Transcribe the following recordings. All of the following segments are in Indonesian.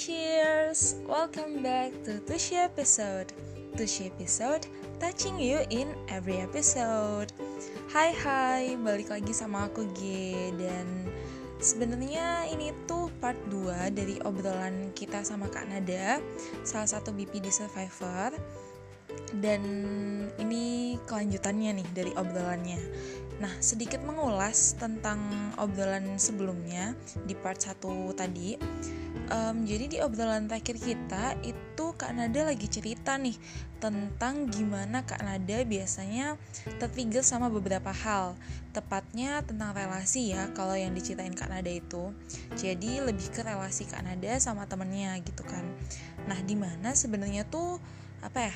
cheers! Welcome back to Tushy episode. Tushy episode touching you in every episode. Hai hai, balik lagi sama aku G dan sebenarnya ini tuh part 2 dari obrolan kita sama Kak Nada, salah satu BPD survivor. Dan ini kelanjutannya nih dari obrolannya. Nah, sedikit mengulas tentang obrolan sebelumnya di part 1 tadi. Um, jadi di obrolan terakhir kita itu Kak Nada lagi cerita nih tentang gimana Kak Nada biasanya tertrigger sama beberapa hal. Tepatnya tentang relasi ya kalau yang diceritain Kak Nada itu. Jadi lebih ke relasi Kak Nada sama temennya gitu kan. Nah di mana sebenarnya tuh apa ya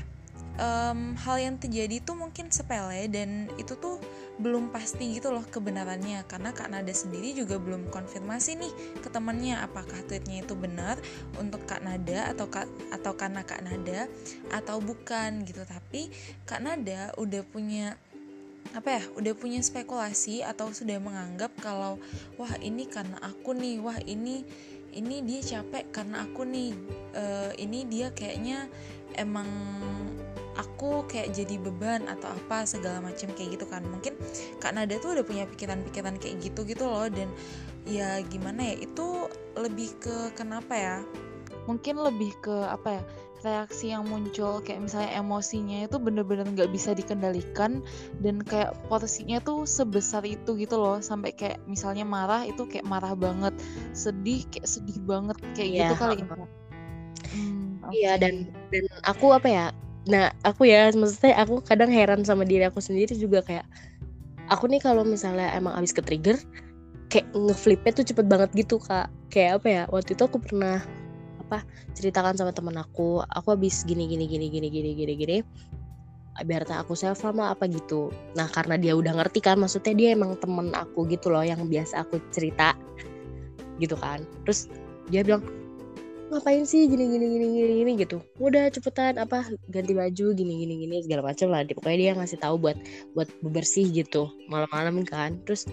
um, hal yang terjadi itu mungkin sepele dan itu tuh belum pasti gitu loh kebenarannya. Karena Kak Nada sendiri juga belum konfirmasi nih ke temannya apakah tweetnya itu benar untuk Kak Nada atau Kak atau karena Kak Nada atau bukan gitu. Tapi Kak Nada udah punya apa ya udah punya spekulasi atau sudah menganggap kalau wah ini karena aku nih wah ini ini dia capek karena aku nih. Uh, ini dia kayaknya emang aku kayak jadi beban atau apa segala macam kayak gitu kan. Mungkin kak Nada tuh udah punya pikiran-pikiran kayak gitu gitu loh dan ya gimana ya itu lebih ke kenapa ya? Mungkin lebih ke apa ya reaksi yang muncul kayak misalnya emosinya itu bener-bener nggak bisa dikendalikan dan kayak porsinya tuh sebesar itu gitu loh. Sampai kayak misalnya marah itu kayak marah banget. Sedih kayak sedih banget kayak yeah. gitu kali ya hmm, okay. iya dan dan aku apa ya nah aku ya maksudnya aku kadang heran sama diri aku sendiri juga kayak aku nih kalau misalnya emang abis ke trigger kayak ngeflipnya tuh cepet banget gitu kak. Kayak apa ya waktu itu aku pernah apa ceritakan sama temen aku aku habis gini gini gini gini gini gini gini biar tak aku self lah apa gitu. Nah karena dia udah ngerti kan maksudnya dia emang temen aku gitu loh yang biasa aku cerita gitu kan. Terus dia bilang ngapain sih gini gini gini gini gini gitu. Udah cepetan apa ganti baju gini gini gini segala macam lah. Pokoknya dia ngasih tahu buat buat bebersih gitu malam-malam kan. Terus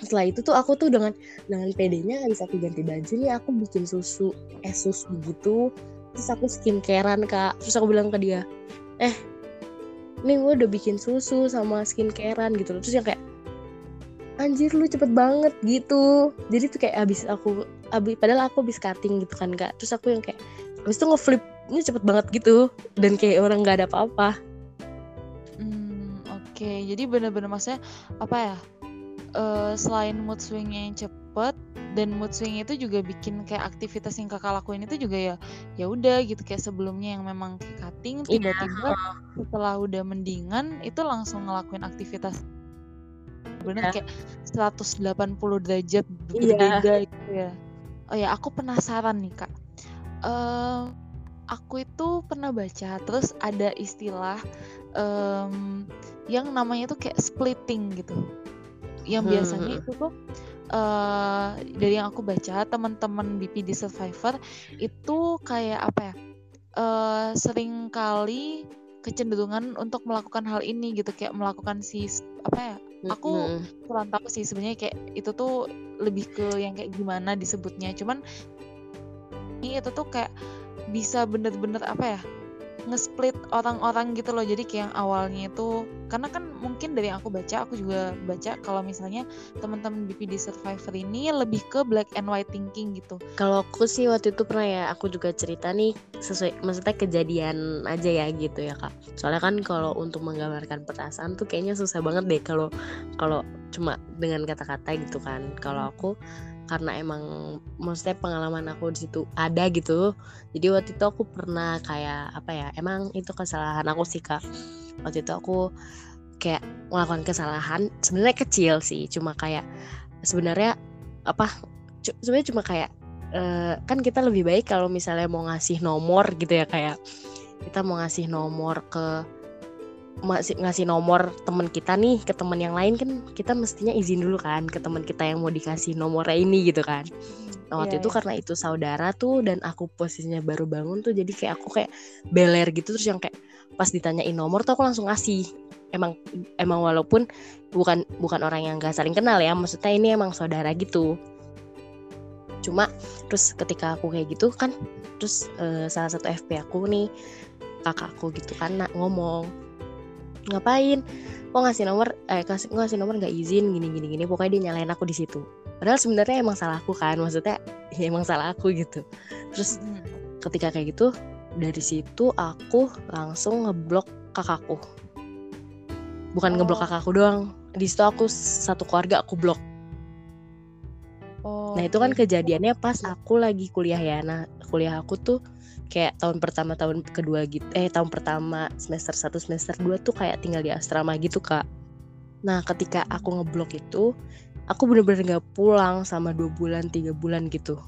setelah itu tuh aku tuh dengan dengan pedenya habis aku ganti baju nih aku bikin susu es susu gitu. Terus aku skincarean kak. Terus aku bilang ke dia eh nih gue udah bikin susu sama skincarean gitu terus yang kayak anjir lu cepet banget gitu. Jadi tuh kayak abis aku abis padahal aku abis cutting gitu kan kak terus aku yang kayak abis itu ngeflip ini cepet banget gitu dan kayak orang nggak ada apa-apa hmm, oke okay. jadi bener-bener maksudnya apa ya uh, selain mood swingnya yang cepet dan mood swing itu juga bikin kayak aktivitas yang kakak lakuin itu juga ya ya udah gitu kayak sebelumnya yang memang kayak cutting iya. tiba-tiba setelah udah mendingan itu langsung ngelakuin aktivitas bener yeah. kayak 180 derajat iya. berbeda yeah. gitu ya oh ya aku penasaran nih kak uh, aku itu pernah baca terus ada istilah um, yang namanya tuh kayak splitting gitu yang hmm. biasanya itu tuh uh, dari yang aku baca teman-teman BPD survivor itu kayak apa ya uh, sering kali kecenderungan untuk melakukan hal ini gitu kayak melakukan si apa ya aku mm-hmm. kurang tahu sih sebenarnya kayak itu tuh lebih ke yang kayak gimana disebutnya cuman ini itu tuh kayak bisa bener-bener apa ya nge-split orang-orang gitu loh. Jadi kayak yang awalnya itu karena kan mungkin dari yang aku baca aku juga baca kalau misalnya teman-teman BPD survivor ini lebih ke black and white thinking gitu. Kalau aku sih waktu itu pernah ya aku juga cerita nih sesuai maksudnya kejadian aja ya gitu ya kak. Soalnya kan kalau untuk menggambarkan perasaan tuh kayaknya susah banget deh kalau kalau cuma dengan kata-kata gitu kan. Kalau aku karena emang maksudnya pengalaman aku di situ ada gitu. Jadi waktu itu aku pernah kayak apa ya emang itu kesalahan aku sih kak. Waktu itu aku kayak melakukan kesalahan sebenarnya kecil sih cuma kayak sebenarnya apa sebenarnya cuma kayak uh, kan kita lebih baik kalau misalnya mau ngasih nomor gitu ya kayak kita mau ngasih nomor ke masih ngasih nomor teman kita nih ke teman yang lain kan kita mestinya izin dulu kan ke teman kita yang mau dikasih nomornya ini gitu kan. Nah, waktu yeah, itu yeah. karena itu saudara tuh dan aku posisinya baru bangun tuh jadi kayak aku kayak beler gitu terus yang kayak pas ditanyain nomor tuh aku langsung ngasih. Emang emang walaupun bukan bukan orang yang gak saling kenal ya maksudnya ini emang saudara gitu. Cuma terus ketika aku kayak gitu kan terus uh, salah satu FP aku nih kakakku gitu kan ngomong ngapain? Kok ngasih nomor eh kasih ngasih nomor nggak izin gini gini gini. Pokoknya dia nyalain aku di situ. Padahal sebenarnya emang salah aku kan maksudnya ya emang salah aku gitu. Terus ketika kayak gitu dari situ aku langsung ngeblok kakakku. Bukan oh. ngeblok kakakku doang. Di situ aku satu keluarga aku blok nah itu kan kejadiannya pas aku lagi kuliah ya. Nah kuliah aku tuh kayak tahun pertama tahun kedua gitu eh tahun pertama semester 1 semester 2 tuh kayak tinggal di asrama gitu kak. Nah ketika aku ngeblok itu aku bener-bener gak pulang sama dua bulan tiga bulan gitu.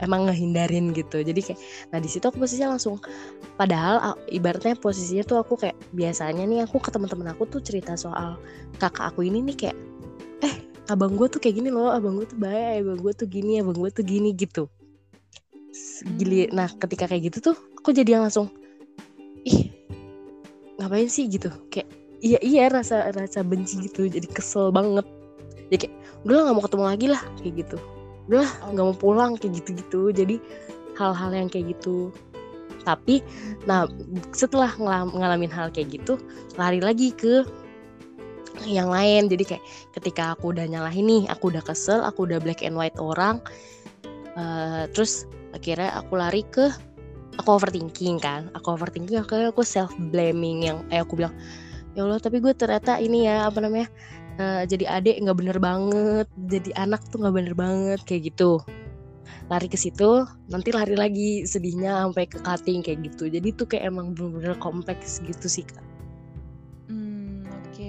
Emang ngehindarin gitu. Jadi kayak nah di situ aku posisinya langsung padahal ibaratnya posisinya tuh aku kayak biasanya nih aku ke teman-teman aku tuh cerita soal kakak aku ini nih kayak eh abang gue tuh kayak gini loh abang gue tuh baik abang gue tuh gini abang gue tuh gini gitu. Gili nah ketika kayak gitu tuh aku jadi yang langsung ih ngapain sih? gitu. Kayak iya iya rasa rasa benci gitu jadi kesel banget. Jadi kayak udah nggak mau ketemu lagi lah kayak gitu. Udah nggak mau pulang kayak gitu gitu jadi hal-hal yang kayak gitu. Tapi nah setelah ngalamin hal kayak gitu lari lagi ke yang lain. Jadi kayak ketika aku udah nyalahin nih aku udah kesel aku udah black and white orang uh, terus akhirnya aku lari ke aku overthinking kan. Aku overthinking akhirnya aku self blaming yang eh aku bilang ya Allah tapi gue ternyata ini ya apa namanya uh, jadi adik nggak bener banget jadi anak tuh nggak bener banget kayak gitu. Lari ke situ nanti lari lagi sedihnya sampai ke cutting kayak gitu. Jadi tuh kayak emang bener-bener kompleks gitu sih kak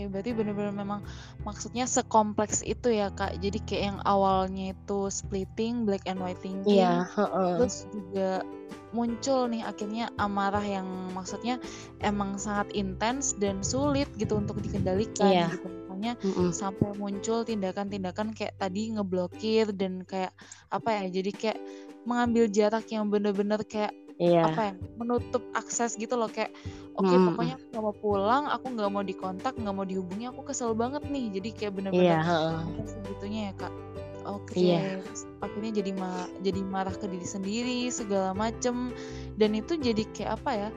berarti bener-bener memang maksudnya sekompleks itu ya kak jadi kayak yang awalnya itu splitting black and white thinking yeah, uh -uh. terus juga muncul nih akhirnya amarah yang maksudnya emang sangat intens dan sulit gitu untuk dikendalikan yeah. gitu makanya mm -mm. sampai muncul tindakan-tindakan kayak tadi ngeblokir dan kayak apa ya jadi kayak mengambil jarak yang bener-bener kayak iya. apa ya menutup akses gitu loh kayak oke okay, hmm. pokoknya aku nggak mau pulang aku nggak mau dikontak nggak mau dihubungi aku kesel banget nih jadi kayak bener-bener iya, segitunya ya kak oke okay. iya. akhirnya jadi ma jadi marah ke diri sendiri segala macem dan itu jadi kayak apa ya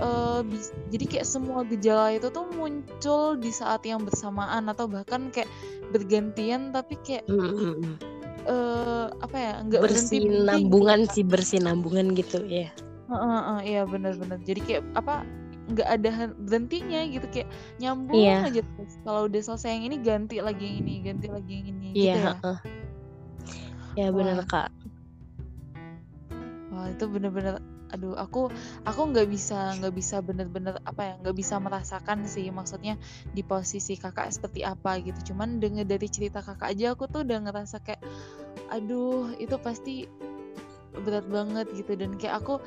uh, jadi kayak semua gejala itu tuh muncul di saat yang bersamaan atau bahkan kayak bergantian tapi kayak mm -hmm uh, apa ya nggak bersinambungan sih bersinambungan gitu ya uh, uh, uh, iya. Benar-benar. Jadi kayak apa nggak ada berhentinya gitu kayak nyambung yeah. aja terus. Kalau udah selesai yang ini ganti lagi yang ini ganti lagi yang ini yeah, gitu ya. uh. ya benar kak. Wah itu benar-benar aduh aku aku nggak bisa nggak bisa bener-bener apa ya nggak bisa merasakan sih maksudnya di posisi kakak seperti apa gitu. Cuman denger dari cerita kakak aja aku tuh udah ngerasa kayak aduh itu pasti berat banget gitu. Dan kayak aku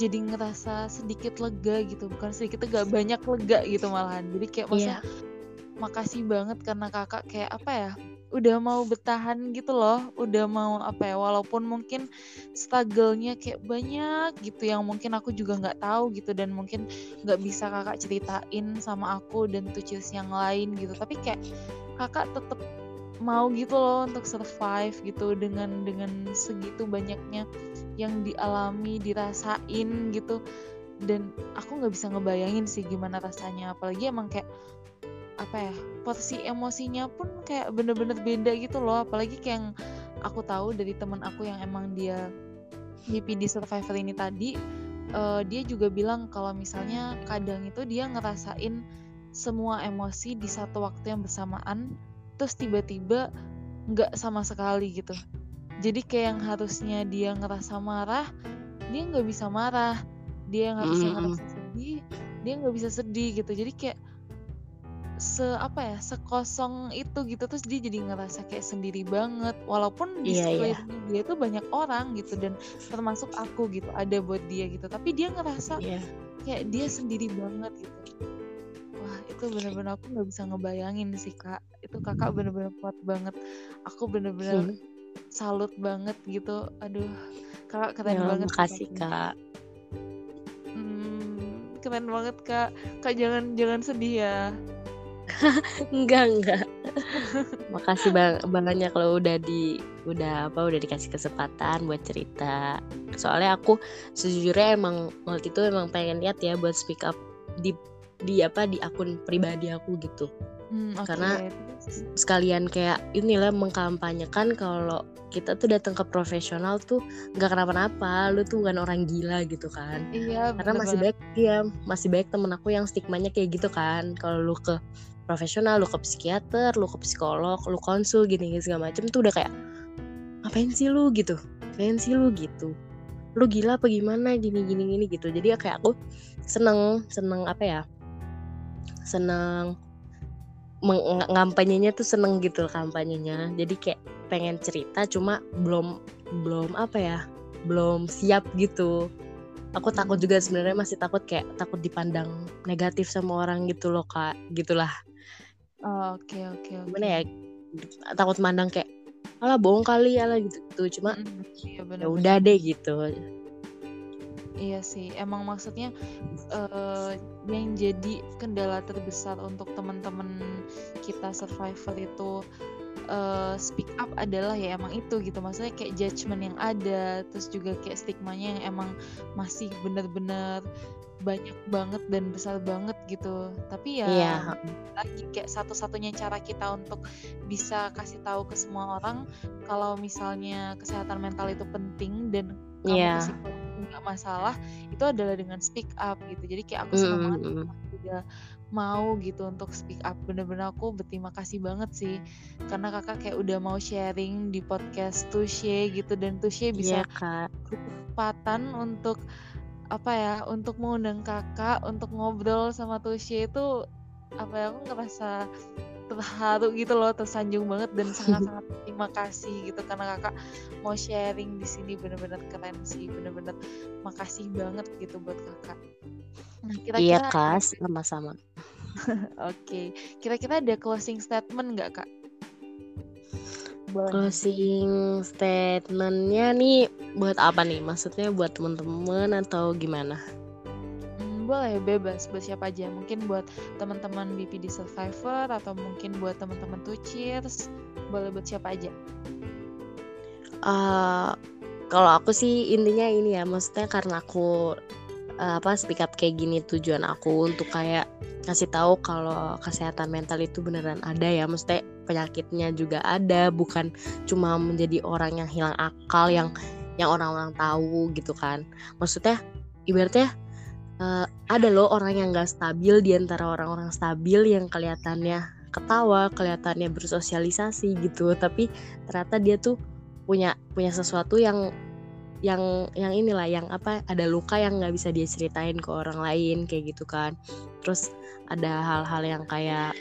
jadi ngerasa sedikit lega gitu bukan sedikit lega banyak lega gitu malahan. Jadi kayak maksudnya yeah. makasih banget karena kakak kayak apa ya udah mau bertahan gitu loh udah mau apa ya walaupun mungkin struggle-nya kayak banyak gitu yang mungkin aku juga nggak tahu gitu dan mungkin nggak bisa kakak ceritain sama aku dan tuh yang lain gitu. Tapi kayak kakak tetap mau gitu loh untuk survive gitu dengan dengan segitu banyaknya yang dialami dirasain gitu. Dan aku nggak bisa ngebayangin sih gimana rasanya apalagi emang kayak apa ya porsi emosinya pun kayak bener-bener beda gitu loh. Apalagi kayak yang aku tahu dari temen aku yang emang dia HPD survivor ini tadi uh, dia juga bilang kalau misalnya kadang itu dia ngerasain semua emosi di satu waktu yang bersamaan terus tiba-tiba nggak sama sekali gitu. Jadi kayak yang harusnya dia ngerasa marah dia nggak bisa marah. Dia yang harusnya mm -hmm. ngerasa sedih dia nggak bisa sedih gitu. Jadi kayak se apa ya sekosong itu gitu terus dia jadi ngerasa kayak sendiri banget walaupun di yeah, iya. sekelilingnya yeah. dia tuh banyak orang gitu dan termasuk aku gitu ada buat dia gitu tapi dia ngerasa yeah. kayak dia sendiri banget gitu wah itu bener-bener aku nggak bisa ngebayangin sih kak itu kakak bener-bener kuat banget aku bener-bener hmm. salut banget gitu aduh kakak keren ya, banget makasih kak hmm, keren banget kak kak jangan jangan sedih ya enggak enggak. Makasih bang banyak kalau udah di udah apa udah dikasih kesempatan buat cerita. Soalnya aku sejujurnya emang waktu itu emang pengen lihat ya buat speak up di di apa di akun pribadi aku gitu. Hmm, okay. karena sekalian kayak inilah mengkampanyekan kalau kita tuh datang ke profesional tuh nggak kenapa-napa lu tuh bukan orang gila gitu kan. Iya karena masih banyak ya masih banyak temen aku yang stigmanya kayak gitu kan. Kalau lu ke profesional lu ke psikiater lu ke psikolog lu konsul gini, gini segala macem tuh udah kayak ngapain sih lu? gitu. Ngapain sih lu? gitu. Lu gila apa gimana? gini gini gini gitu. Jadi ya kayak aku seneng seneng apa ya seneng ngampanyenya tuh seneng gitu kampanyenya. Jadi kayak pengen cerita cuma belum belum apa ya belum siap gitu. Aku takut juga sebenarnya masih takut kayak takut dipandang negatif sama orang gitu loh kak. Gitulah oh, oke oke okay, okay. gimana ya takut mandang kayak alah bohong kali alah gitu tuh cuma mm, iya ya udah deh gitu Iya sih, emang maksudnya uh, yang jadi kendala terbesar untuk teman-teman kita survivor itu uh, speak up adalah ya emang itu gitu. Maksudnya kayak judgement yang ada, terus juga kayak stigmanya yang emang masih bener-bener banyak banget dan besar banget gitu. Tapi ya Iya. lagi kayak satu-satunya cara kita untuk bisa kasih tahu ke semua orang kalau misalnya kesehatan mental itu penting dan kamu psikolog nggak masalah itu adalah dengan speak up gitu jadi kayak aku senang banget mm udah mau gitu untuk speak up bener-bener aku berterima kasih banget sih karena kakak kayak udah mau sharing di podcast Tushe gitu dan Tushe bisa Iya kak. kesempatan untuk apa ya untuk mengundang kakak untuk ngobrol sama Tushe itu apa ya aku ngerasa terharu gitu loh tersanjung banget dan sangat-sangat terima kasih gitu karena kakak mau sharing di sini bener-bener keren sih bener-bener makasih banget gitu buat kakak nah kira-kira iya kak sama-sama oke okay. kira-kira ada closing statement nggak kak Boleh. closing statementnya nih buat apa nih? Maksudnya buat teman-teman atau gimana? Boleh bebas. Buat siapa aja. Mungkin buat teman-teman BPD survivor atau mungkin buat teman-teman tuh cheers. Boleh buat siapa aja. Uh, kalau aku sih intinya ini ya. Maksudnya karena aku uh, apa speak up kayak gini tujuan aku untuk kayak kasih tahu kalau kesehatan mental itu beneran ada ya. Maksudnya penyakitnya juga ada bukan cuma menjadi orang yang hilang akal yang yang orang-orang tahu gitu kan. Maksudnya ibaratnya uh, ada loh orang yang gak stabil di antara orang-orang stabil yang kelihatannya ketawa, kelihatannya bersosialisasi gitu, tapi ternyata dia tuh punya punya sesuatu yang yang yang inilah yang apa ada luka yang nggak bisa dia ceritain ke orang lain kayak gitu kan. Terus ada hal-hal yang kayak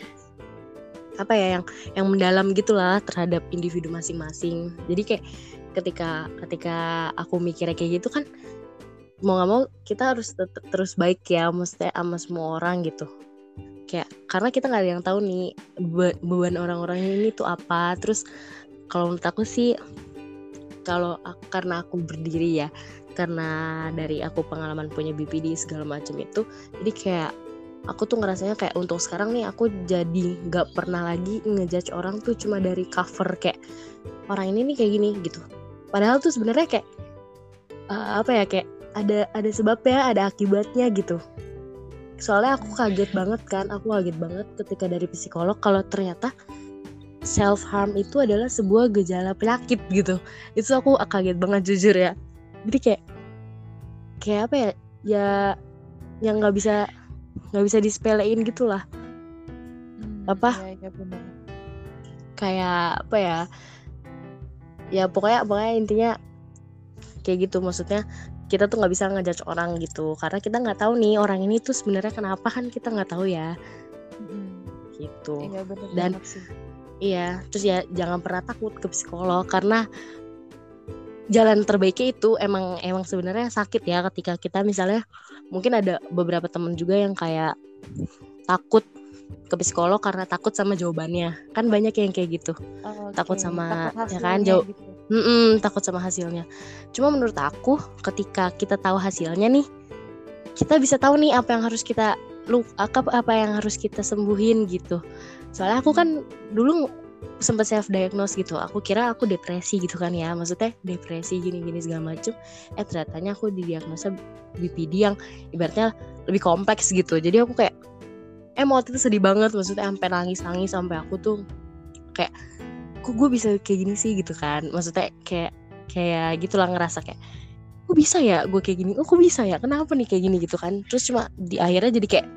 apa ya yang yang mendalam gitulah terhadap individu masing-masing. Jadi kayak ketika ketika aku mikirnya kayak gitu kan mau gak mau kita harus tetap terus baik ya mesti sama semua orang gitu. Kayak karena kita nggak ada yang tahu nih beban orang-orang ini tuh apa. Terus kalau menurut aku sih kalau karena aku berdiri ya karena dari aku pengalaman punya BPD segala macam itu jadi kayak aku tuh ngerasanya kayak untuk sekarang nih aku jadi nggak pernah lagi ngejudge orang tuh cuma dari cover kayak orang ini nih kayak gini gitu. Padahal tuh sebenarnya kayak uh, apa ya kayak ada ada sebabnya ada akibatnya gitu. Soalnya aku kaget banget kan aku kaget banget ketika dari psikolog kalau ternyata self harm itu adalah sebuah gejala penyakit gitu. Itu aku kaget banget jujur ya. Jadi kayak kayak apa ya? Ya yang nggak bisa nggak bisa disepelein gitulah. Hmm, apa? ya, ya kayak apa ya? Ya pokoknya pokoknya intinya kayak gitu. Maksudnya kita tuh nggak bisa ngejudge orang gitu. Karena kita nggak tahu nih orang ini tuh sebenarnya kenapa kan kita nggak tahu ya. Hmm. gitu. Iya, bener dan sih. Iya terus ya jangan pernah takut ke psikolog karena jalan terbaiknya itu emang emang sebenarnya sakit ya ketika kita misalnya mungkin ada beberapa temen juga yang kayak takut ke psikolog karena takut sama jawabannya kan banyak yang kayak gitu oh, okay. takut sama takut ya kan jawab gitu. Mm-mm, takut sama hasilnya. Cuma menurut aku ketika kita tahu hasilnya nih, kita bisa tahu nih apa yang harus kita lu apa apa yang harus kita sembuhin gitu. Soalnya aku kan dulu sempat self diagnose gitu aku kira aku depresi gitu kan ya maksudnya depresi gini-gini segala macem. Eh ternyata aku didiagnosa BPD yang ibaratnya lebih kompleks gitu. Jadi aku kayak eh waktu itu sedih banget maksudnya sampai nangis-nangis sampai aku tuh kayak kok gue bisa kayak gini sih? gitu kan. Maksudnya kayak kayak gitulah ngerasa kayak kok bisa ya gue kayak gini? Oh kok bisa ya? Kenapa nih kayak gini gitu kan? Terus cuma di akhirnya jadi kayak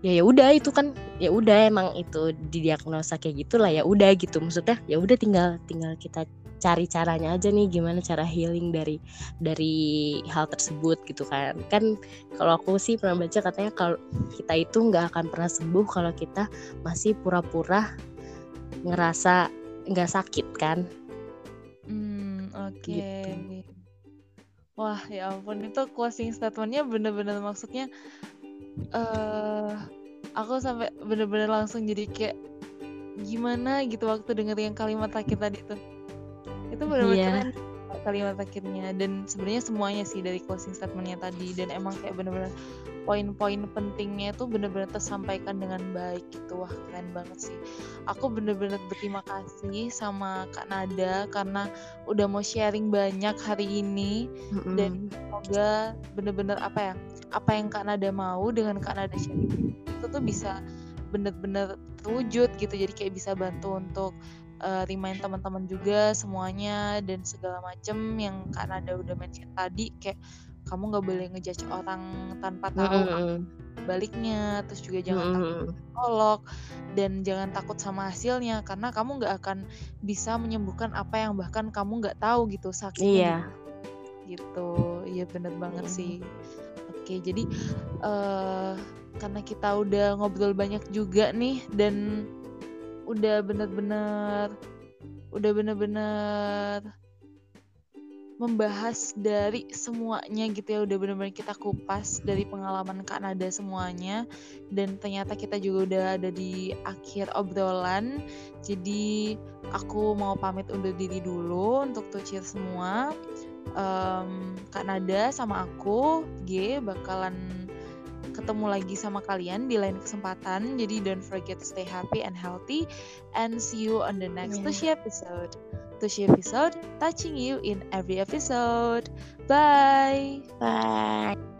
ya ya udah itu kan ya udah emang itu didiagnosa kayak gitulah ya udah gitu. Maksudnya ya udah tinggal tinggal kita cari caranya aja nih gimana cara healing dari dari hal tersebut gitu kan. Kan kalau aku sih pernah baca katanya kalau kita itu nggak akan pernah sembuh kalau kita masih pura-pura ngerasa nggak sakit kan? Hmm oke. Okay. gitu. Wah ya ampun itu closing statementnya bener-bener maksudnya uh, aku sampai bener-bener langsung jadi kayak gimana? gitu waktu denger yang kalimat terakhir tadi tuh. Itu bener-bener yeah. keren kalimat akhirnya. Dan sebenarnya semuanya sih dari closing statementnya tadi. Dan emang kayak bener-bener poin-poin pentingnya itu bener-bener tersampaikan dengan baik gitu. Wah keren banget sih. Aku bener-bener berterima kasih sama Kak Nada karena udah mau sharing banyak hari ini. Mm-hmm. dan semoga bener-bener apa ya apa yang Kak Nada mau dengan Kak Nada sharing itu tuh bisa bener-bener terwujud gitu. Jadi kayak bisa bantu untuk uh, remind teman-teman juga semuanya dan segala macem yang Kak Nada udah mention tadi kayak kamu nggak boleh ngejudge orang tanpa tahu mm-hmm. baliknya terus juga jangan mm-hmm. takut psikolog dan jangan takut sama hasilnya karena kamu nggak akan bisa menyembuhkan apa yang bahkan kamu nggak tahu gitu sakitnya iya. gitu iya bener banget mm-hmm. sih oke jadi uh, karena kita udah ngobrol banyak juga nih dan udah bener-bener udah bener-bener membahas dari semuanya gitu ya. Udah bener-bener kita kupas dari pengalaman Kak Nada semuanya. Dan ternyata kita juga udah ada di akhir obrolan. Jadi aku mau pamit undur diri dulu untuk tucir semua. Um, Kak Nada sama aku G bakalan ketemu lagi sama kalian di lain kesempatan jadi don't forget to stay happy and healthy and see you on the next yeah. Tushi episode Tushi episode, touching you in every episode. Bye. Bye.